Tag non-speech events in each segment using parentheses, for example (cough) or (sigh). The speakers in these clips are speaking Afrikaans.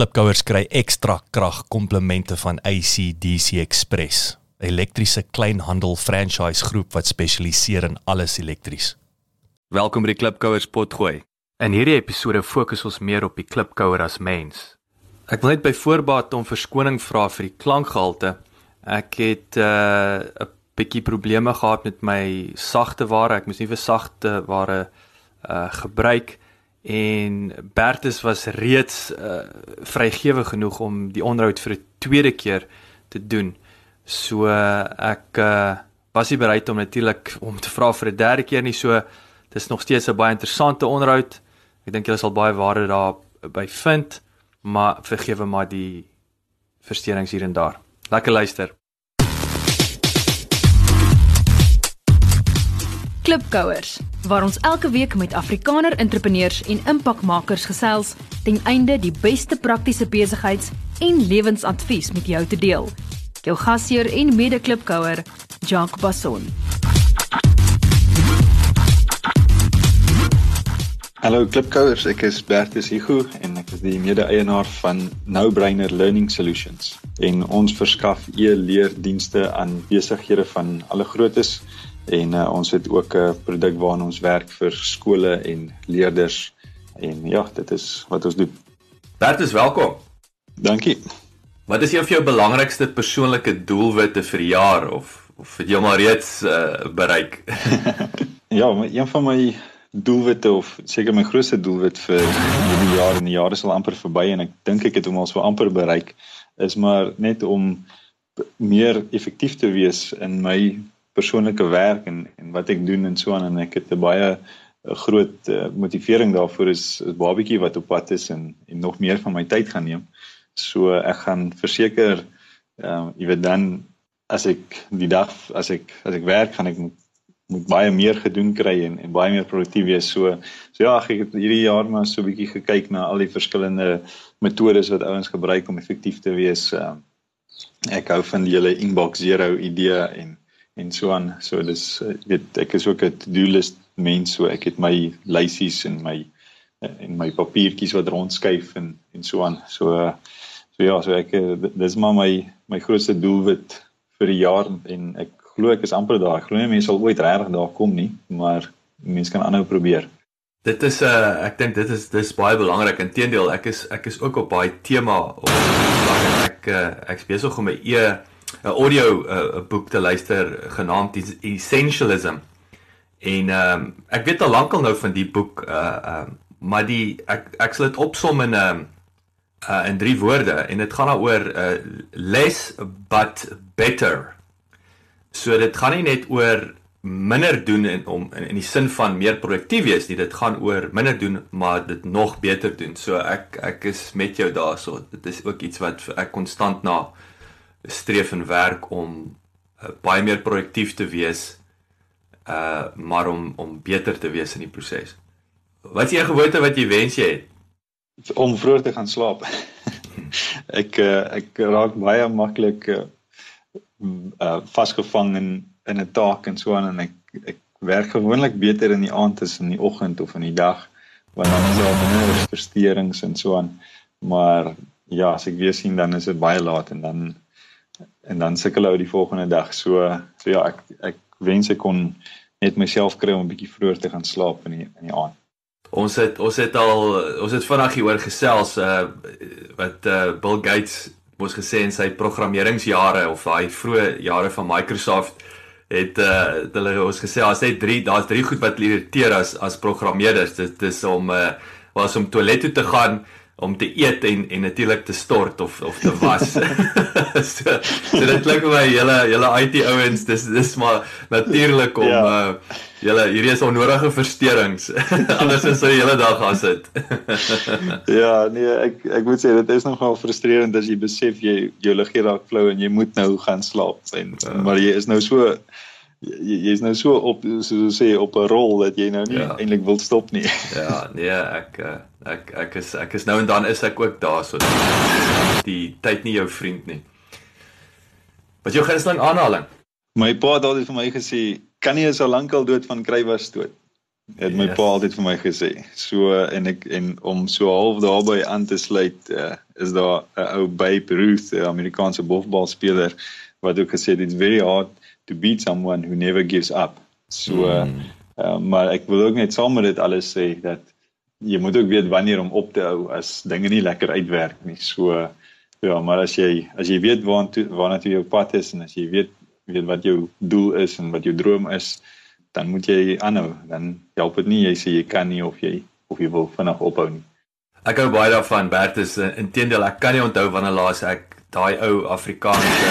Klipkouers kry ekstra krag komplemente van ACDC Express, 'n elektriese kleinhandel franchise groep wat spesialiseer in alles elektries. Welkom by die Klipkouers potgooi. In hierdie episode fokus ons meer op die klipkouer as mens. Ek wil net by voorbaat om verskoning vra vir die klankgehalte. Ek het 'n uh, bietjie probleme gehad met my sagte ware. Ek moes nie vir sagte ware uh gebruik en Bertus was reeds uh, vrygewig genoeg om die onderhoud vir 'n tweede keer te doen. So uh, ek uh, was nie bereid om natuurlik om te vra vir 'n derde keer nie. So dis nog steeds 'n baie interessante onderhoud. Ek dink julle sal baie waarde daar by vind, maar vergewe maar die versteurings hier en daar. Lekker luister. Klipkouers waar ons elke week met Afrikaner entrepreneurs en impakmakers gesels ten einde die beste praktiese besigheids- en lewensadvies met jou te deel. Jou gasheer en mede-klipkouer, Jacques Basson. Hallo klipkouers, ek is Bertus Hugo en ek is die mede-eienaar van NoBrainer Learning Solutions. En ons verskaf e-leerdienste aan besighede van alle groottes en uh, ons het ook 'n produk waarna ons werk vir skole en leerders en ja, dit is wat ons doen. Bert is welkom. Dankie. Wat is een van jou belangrikste persoonlike doelwitte vir die jaar of of het jy maar reeds uh, bereik? (laughs) ja, maar een van my doelwitte of seker my grootste doelwit vir hierdie jaar en die jare sal amper verby en ek dink ek het hom al so amper bereik is maar net om meer effektief te wees in my persoonlike werk en en wat ek doen en so aan en ek het 'n baie 'n groot uh, motivering daarvoor is 'n babatjie wat op pad is en en nog meer van my tyd gaan neem. So ek gaan verseker ehm uh, jy weet dan as ek die dag as ek as ek werk gaan ek moet, moet baie meer gedoen kry en en baie meer produktief wees. So so ja, ek het hierdie jaar maar so 'n bietjie gekyk na al die verskillende metodes wat ouens gebruik om effektief te wees. Ehm uh, ek hou van die hele inbox zero idee en en so aan. So dis eh, weet ek is ook 'n to-do list mens, so ek het my lysies en my en my papiertjies wat rondskuif en en so aan. So so ja, so ek eh, dis maar my my grootste doelwit vir die jaar en ek glo ek is amper daar. Ek glo nie mense sal ooit regtig daar kom nie, maar mense kan aanhou probeer. Dit is 'n uh, ek dink dit is dis baie belangrik. Inteendeel, ek is ek is ook op baie tema op ek uh, ek besig om my e 'n audio uh, boek te luister genaamd Essentialism. En ehm um, ek weet al lankal nou van die boek uh um, maar die ek ek sal dit opsom in um, uh in drie woorde en dit gaan daaroor uh less but better. So dit gaan nie net oor minder doen en om in, in die sin van meer produktief wees nie, dit gaan oor minder doen maar dit nog beter doen. So ek ek is met jou daarso. Dit is ook iets wat ek konstant na streef en werk om uh, baie meer produktief te wees uh maar om om beter te wees in die proses. Wat is jou gewoonte wat jy wens jy het? Om vroeg te gaan slaap. (laughs) ek uh, ek raak baie maklik uh, uh vasgevang in in 'n taak en so aan en ek ek werk gewoonlik beter in die aand as in die oggend of in die dag want dan is daar minder versteurings en so aan. Maar ja, as ek weer sien dan is dit baie laat en dan en dan sukkel ou die volgende dag. So so ja, ek ek wens ek kon net myself kry om 'n bietjie vroeër te gaan slaap in die in die aand. Ons het ons het al ons het vanaand hier oor gesels uh wat uh Bill Gates mos gesê in sy programmeringsjare of daai vroeë jare van Microsoft het uh hulle ons gesê as net 3 daar's 3 goed wat irriteer as as programmeerders dit is om uh was om toilet toe te gaan om te eet en en natuurlik te stort of of te was. (laughs) (laughs) so, so dit klink vir my julle julle IT ouens dis dis maar natuurlik om ja. uh julle hierdie is onnodige versteurings. (laughs) Anders is jy hele dag gaan sit. ja, nee, ek ek moet sê dit is nogal frustrerend as jy besef jy jou liggaam raak flou en jy moet nou gaan slaap en ja. maar jy is nou so jy jy's nou so op soos sê op 'n rol dat jy nou nie ja. eintlik wil stop nie. (laughs) ja, nee, ek eh, ek ek is ek is nou en dan is ek ook daar so die tyd nie jou vriend nie. Wat jou gunsteling aanhaling? My pa het altyd vir my gesê, kan nie so lank al dood van kry was dood. Het my yes. pa altyd vir my gesê. So en ek en om so half daarby aan te sluit uh, is daar 'n ou Babe Ruth, 'n Amerikaanse bofbalspeler wat ook gesê het it's very hard to beat someone who never gives up. So mm. uh, maar ek wil ook net saam met dit alles sê dat jy moet ook weet wanneer om op te hou as dinge nie lekker uitwerk nie. So ja, maar as jy as jy weet waarna waarna toe jou pad is en as jy weet weet wat jou doel is en wat jou droom is, dan moet jy aanhou. Dan help dit nie jy sê jy kan nie of jy of jy wil vinnig ophou nie. Ek hou baie daarvan Bertus. Inteendeel, ek kan nie onthou wanneer laas ek daai ou Afrikaanse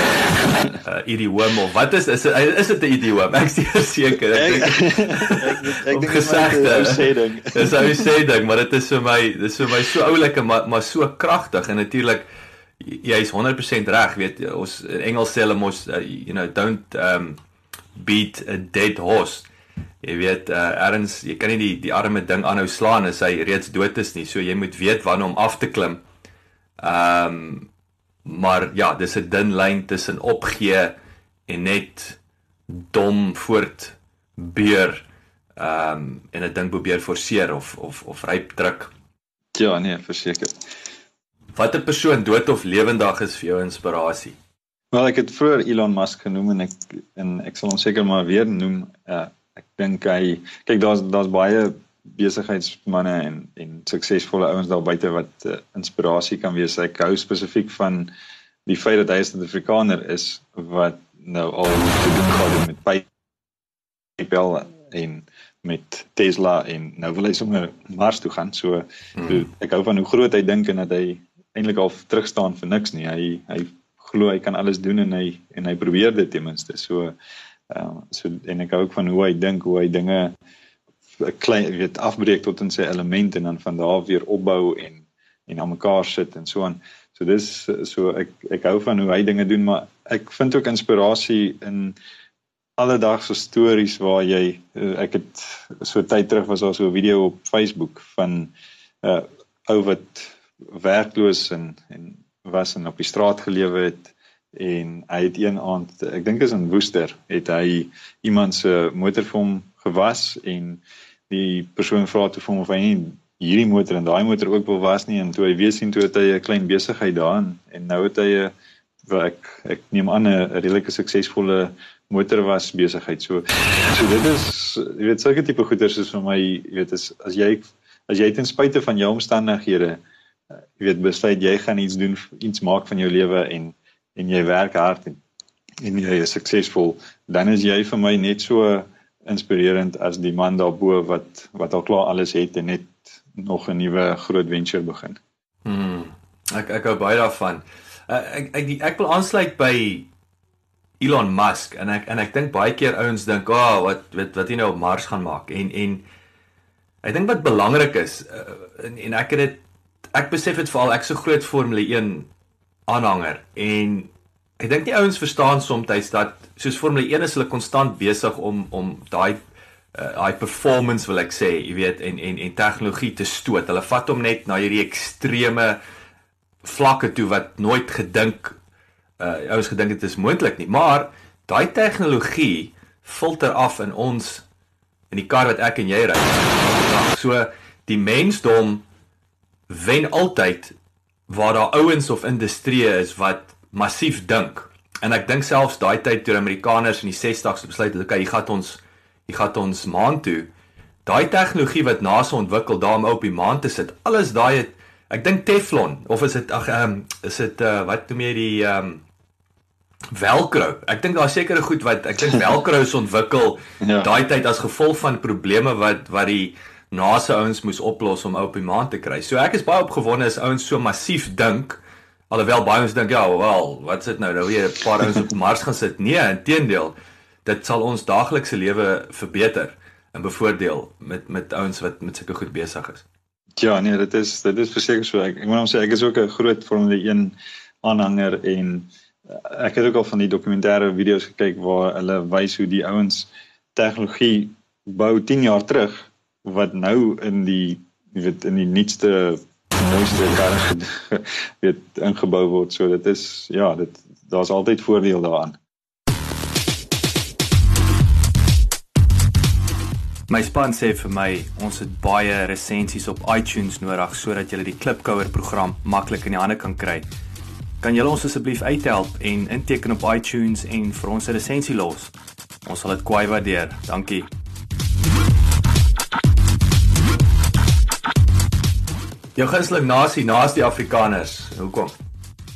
uh, idioom of wat is is is dit 'n idioom? Ek is (laughs) seker. Ek dink ek dink (laughs) gesegde sê ding. (laughs) Dis ou sê ding, maar dit is vir my dis vir my so oulike maar maar so kragtig en natuurlik jy is 100% reg, weet ons in Engels sê hulle mos uh, you know don't um beat a dead horse. Jy weet uh, erns jy kan nie die die arme ding aanhou slaan as hy reeds dood is nie. So jy moet weet wanneer om af te klim. Ehm um, maar ja, dis 'n dun lyn tussen opgee en net dom voort beer ehm um, en 'n ding probeer forceer of of of ryp druk. Ja, nee, verseker. Watter persoon dood of lewendig is vir jou inspirasie? Wel, ek het vroeër Elon Musk genoem en ek en ek sal hom seker maar weer noem. Uh, ek dink hy kyk daar's daar's baie besigheidsmense en en suksesvolle ouens daar buite wat uh, inspirasie kan wees. Ek hou spesifiek van die feit dat hy 'n Suid-Afrikaner is wat nou al gedoen het met PayPal en met Tesla en nou wil hy sommer Mars toe gaan. So, so ek hou van hoe groot hy dink en dat hy eintlik al terug staan vir niks nie. Hy hy glo hy kan alles doen en hy en hy probeer dit ten minste. So uh, so en ek hou ook van hoe hy dink, hoe hy dinge 'n klein weet afbreek tot in sy elemente en dan van daar weer opbou en en aan mekaar sit en so aan. So dis so ek ek hou van hoe hy dinge doen, maar ek vind ook inspirasie in alledaagse stories waar jy eh, ek het so tyd terug was daar so 'n video op Facebook van 'n uh, ou wat werkloos en en was en op die straat gelewe het en hy het een aand ek dink is in Woester het hy iemand se motor vir hom gewas en die persoon vra toe vir hom of hy nie hierdie motor en daai motor ook wil was nie en toe hy weer sien toe het hy 'n klein besigheid daarin en nou het hy 'n ek ek neem aan 'n redelike suksesvolle motor was besigheid. So so dit is jy weet sulke tipe goeders is vir my jy weet as as jy as jy ten spyte van jou omstandighede jy weet besluit jy gaan iets doen iets maak van jou lewe en en jy werk hard en en jy is suksesvol dan is jy vir my net so inspirerend as die man daarbo wat wat al klaar alles het en net nog 'n nuwe groot venture begin. Hmm. Ek ek hou baie daarvan. Uh, ek ek ek wil aansluit by Elon Musk en ek en ek dink baie keer ouens dink, "Ag, oh, wat wat wat hy nou op Mars gaan maak." En en ek dink wat belangrik is uh, en, en ek het dit ek besef dit veral ek so groot Formule 1 aanhanger en Ek dink die ouens verstaan soms dat soos Formule 1 is hulle konstant besig om om daai uh, daai performance wil ek sê, jy weet, en en en tegnologie te stoot. Hulle vat hom net na hierdie ekstreme vlakke toe wat nooit gedink uh ouens gedink dit is moontlik nie. Maar daai tegnologie filter af in ons in die kar wat ek en jy ry. So die mensdom wen altyd waar daar ouens of industrie is wat massief dink. En ek dink selfs daai tyd toe Amerikaners in die 60's besluit het, okay, jy gaan ons jy gaan ons maan toe. Daai tegnologie wat NASA ontwikkel daarom op die maan te sit. Alles daai het ek dink Teflon of is dit ag ehm um, is dit uh, wat noem jy die ehm um, Velcro. Ek dink daar sekerre goed wat ek dink Velcro is ontwikkel (laughs) ja. daai tyd as gevolg van probleme wat wat die NASA ouens moes oplos om op die maan te kry. So ek is baie opgewonde as ouens so massief dink. Alhoewel baie ons dink ja, wel, wat sit nou nou weer 'n paar ouens op Mars gaan sit? Nee, inteendeel. Dit sal ons daaglikse lewe verbeter en bevoordeel met met ouens wat met sulke goed besig is. Ja, nee, dit is dit is verseker so. Ek, ek moet hom sê ek is ook 'n groot Formule 1 aanhanger en uh, ek het ook al van die dokumentêre video's gekyk waar hulle wys hoe die ouens tegnologie bou 10 jaar terug wat nou in die jy weet in die nuutste mooiste karre weet (laughs) ingebou word. So dit is ja, dit daar's altyd voordeel daaraan. My span sê vir my ons het baie resensies op iTunes nodig sodat jy die Klipkouer program maklik in die hande kan kry. Kan julle ons asseblief uithelp en inteken op iTunes en vir ons 'n resensie los? Ons sal dit kwai waardeer. Dankie. Jou gunsteling nasie naas die Afrikaners. Hoekom?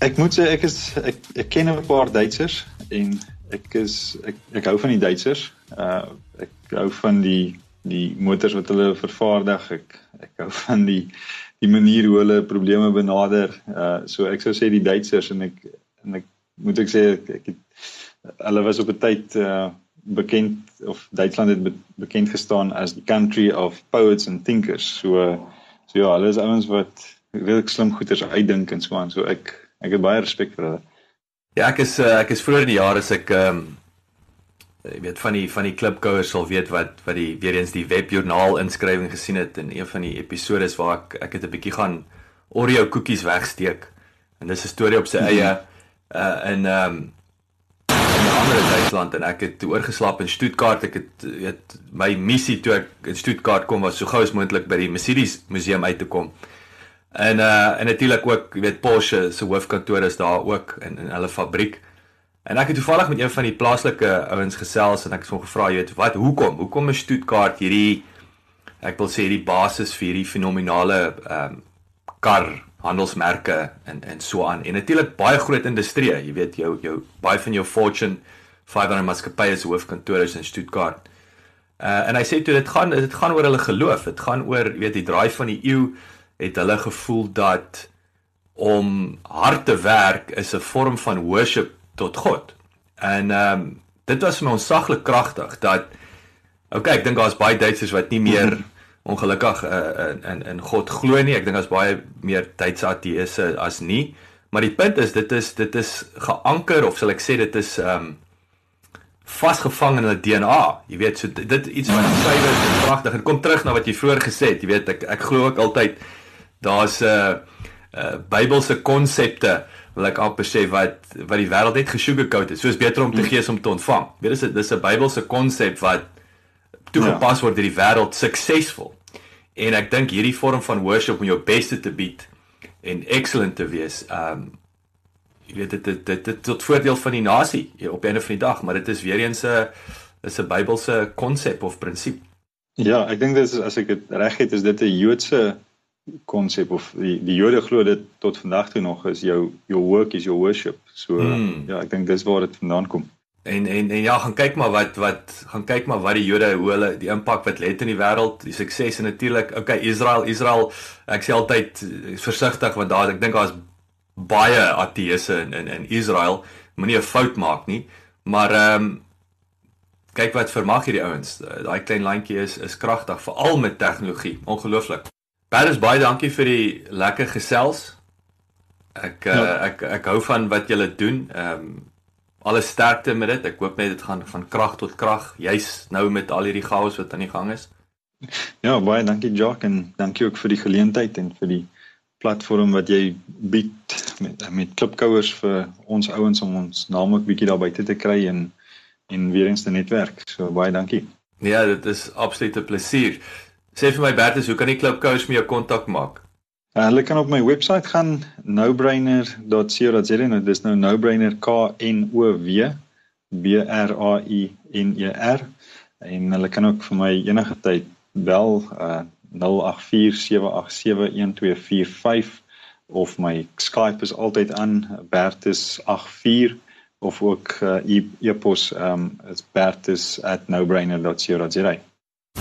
Ek moet sê ek is ek, ek ken 'n paar Duitsers en ek is ek ek hou van die Duitsers. Uh ek hou van die die motors wat hulle vervaardig. Ek ek hou van die die manier hoe hulle probleme benader. Uh so ek sou sê die Duitsers en ek en ek moet ek sê ek, ek het hulle was op 'n tyd uh bekend of Duitsland het be, bekend gestaan as the country of poets and thinkers. So so ja, hulle is ouens wat regtig slim goeters uitdink en so aan. So ek ek het baie respek vir hulle. Ja, ek is uh, ek is vroeër in die jare as ek ehm um, jy weet van die van die klipkouers sal weet wat wat die weer eens die webjoernaal inskrywing gesien het in een van die episode waar ek ek het 'n bietjie gaan Oreo koekies wegsteek en dis 'n storie op sy -hmm. eie uh in ehm um, in ander Duitsland en ek het toe oorgeslaap in Stuttgart. Ek het weet my missie toe ek in Stuttgart kom was so gou as moontlik by die Mercedes museum uit te kom. En uh en natuurlik ook jy weet Porsche se hoofkantoor is daar ook in in hulle fabriek. En ek het toevallig met een van die plaaslike ouens gesels en ek het hom gevra, jy weet, wat hoekom? Hoekom is Stuttgart hierdie ek wil sê hierdie basis vir hierdie fenominale ehm um, kar handelsmerke en en so aan. En natuurlik baie groot industrie, jy weet jou jou baie van jou Fortune 500 maatskappye se hoofkantore is in Stuttgart. Uh en hy sê toe dit gaan dit gaan oor hulle geloof. Dit gaan oor, jy weet, die draai van die eeu het hulle gevoel dat om hard te werk is 'n vorm van worship tot God. En ehm um, dit was vir my onsaglik kragtig dat okay, ek dink daar's baie Duitsers wat nie meer. Ongelukkig uh, in in in God glo nie. Ek dink daar's baie meer Duitse ateëse as nie. Maar die punt is dit is dit is geanker of sal ek sê dit is ehm um, vasgevang in hulle DNA. Jy weet, so dit, dit iets wat skrywe is pragtig. Dit kom terug na wat jy vroeër gesê het. Jy weet, ek ek glo ook altyd daar's 'n uh, uh, Bybelse konsepte wil ek amper sê wat wat die wêreld net gesugarcoat het. So is beter om te hmm. gee as om te ontvang. Weet jy, dis 'n Bybelse konsep wat toegepas ja. word deur die wêreld suksesvol. En ek dink hierdie vorm van worship om jou beste te bied en excellent te wees, um jy weet dit dit dit, dit tot voordeel van die nasie op 'n einde van die dag, maar dit is weer eens 'n is 'n Bybelse konsep of prinsip. Ja, ek dink dit is as ek dit reg het, is dit 'n Joodse konsep of die die Jode glo dit tot vandag toe nog is jou your work is your worship. So hmm. ja, ek dink dis waar dit vandaan kom. En en en ja, gaan kyk maar wat wat gaan kyk maar wat die Jode hoe hulle die impak wat het in die wêreld, die sukses en natuurlik, okay, Israel, Israel, ek sê altyd versigtig want daar ek dink daar's baie ateëse in in in Israel, moenie 'n fout maak nie, maar ehm um, kyk wat vermag hierdie ouens. Daai klein landjie is is kragtig veral met tegnologie. Ongelooflik. Paris baie dankie vir die lekker gesels. Ek ja. uh, ek ek hou van wat julle doen. Ehm um, alle sterkte met dit. Ek hoop net dit gaan van krag tot krag, juis nou met al hierdie chaos wat aan die gang is. Ja, baie dankie Jock en dankie ook vir die geleentheid en vir die platform wat jy bied met met klipkouers vir ons ouens om ons naam ook bietjie daar buite te kry en en weer eens te netwerk. So baie dankie. Ja, dit is absoluut 'n plesier. Sê vir my Bertus, hoe kan die klipkous met jou kontak maak? Uh, hulle kan op my webwerf gaan nobrainer.co.za en dit is nou nobrainer K N O W B R A I N E R en hulle kan ook vir my enige tyd bel uh 0847871245 of my Skype is altyd aan bertus84 of ook uh, e-pos um is bertus@nobrainer.co.za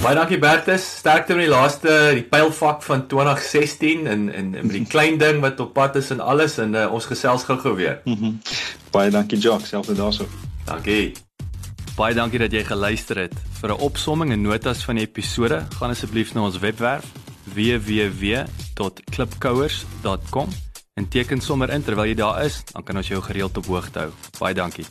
Baie dankie Bertus, sterkte met die laaste die pylfak van 2016 en en met die klein ding wat op pad is en alles en uh, ons gesels gou-gou weer. Mm -hmm. Baie dankie Jock, selfs daarso. Dankie. Baie dankie dat jy geluister het. Vir 'n opsomming en notas van die episode, gaan asseblief na ons webwerf www.klipkouers.com en teken sommer in terwyl jy daar is, dan kan ons jou gereeld op hoogte hou. Baie dankie.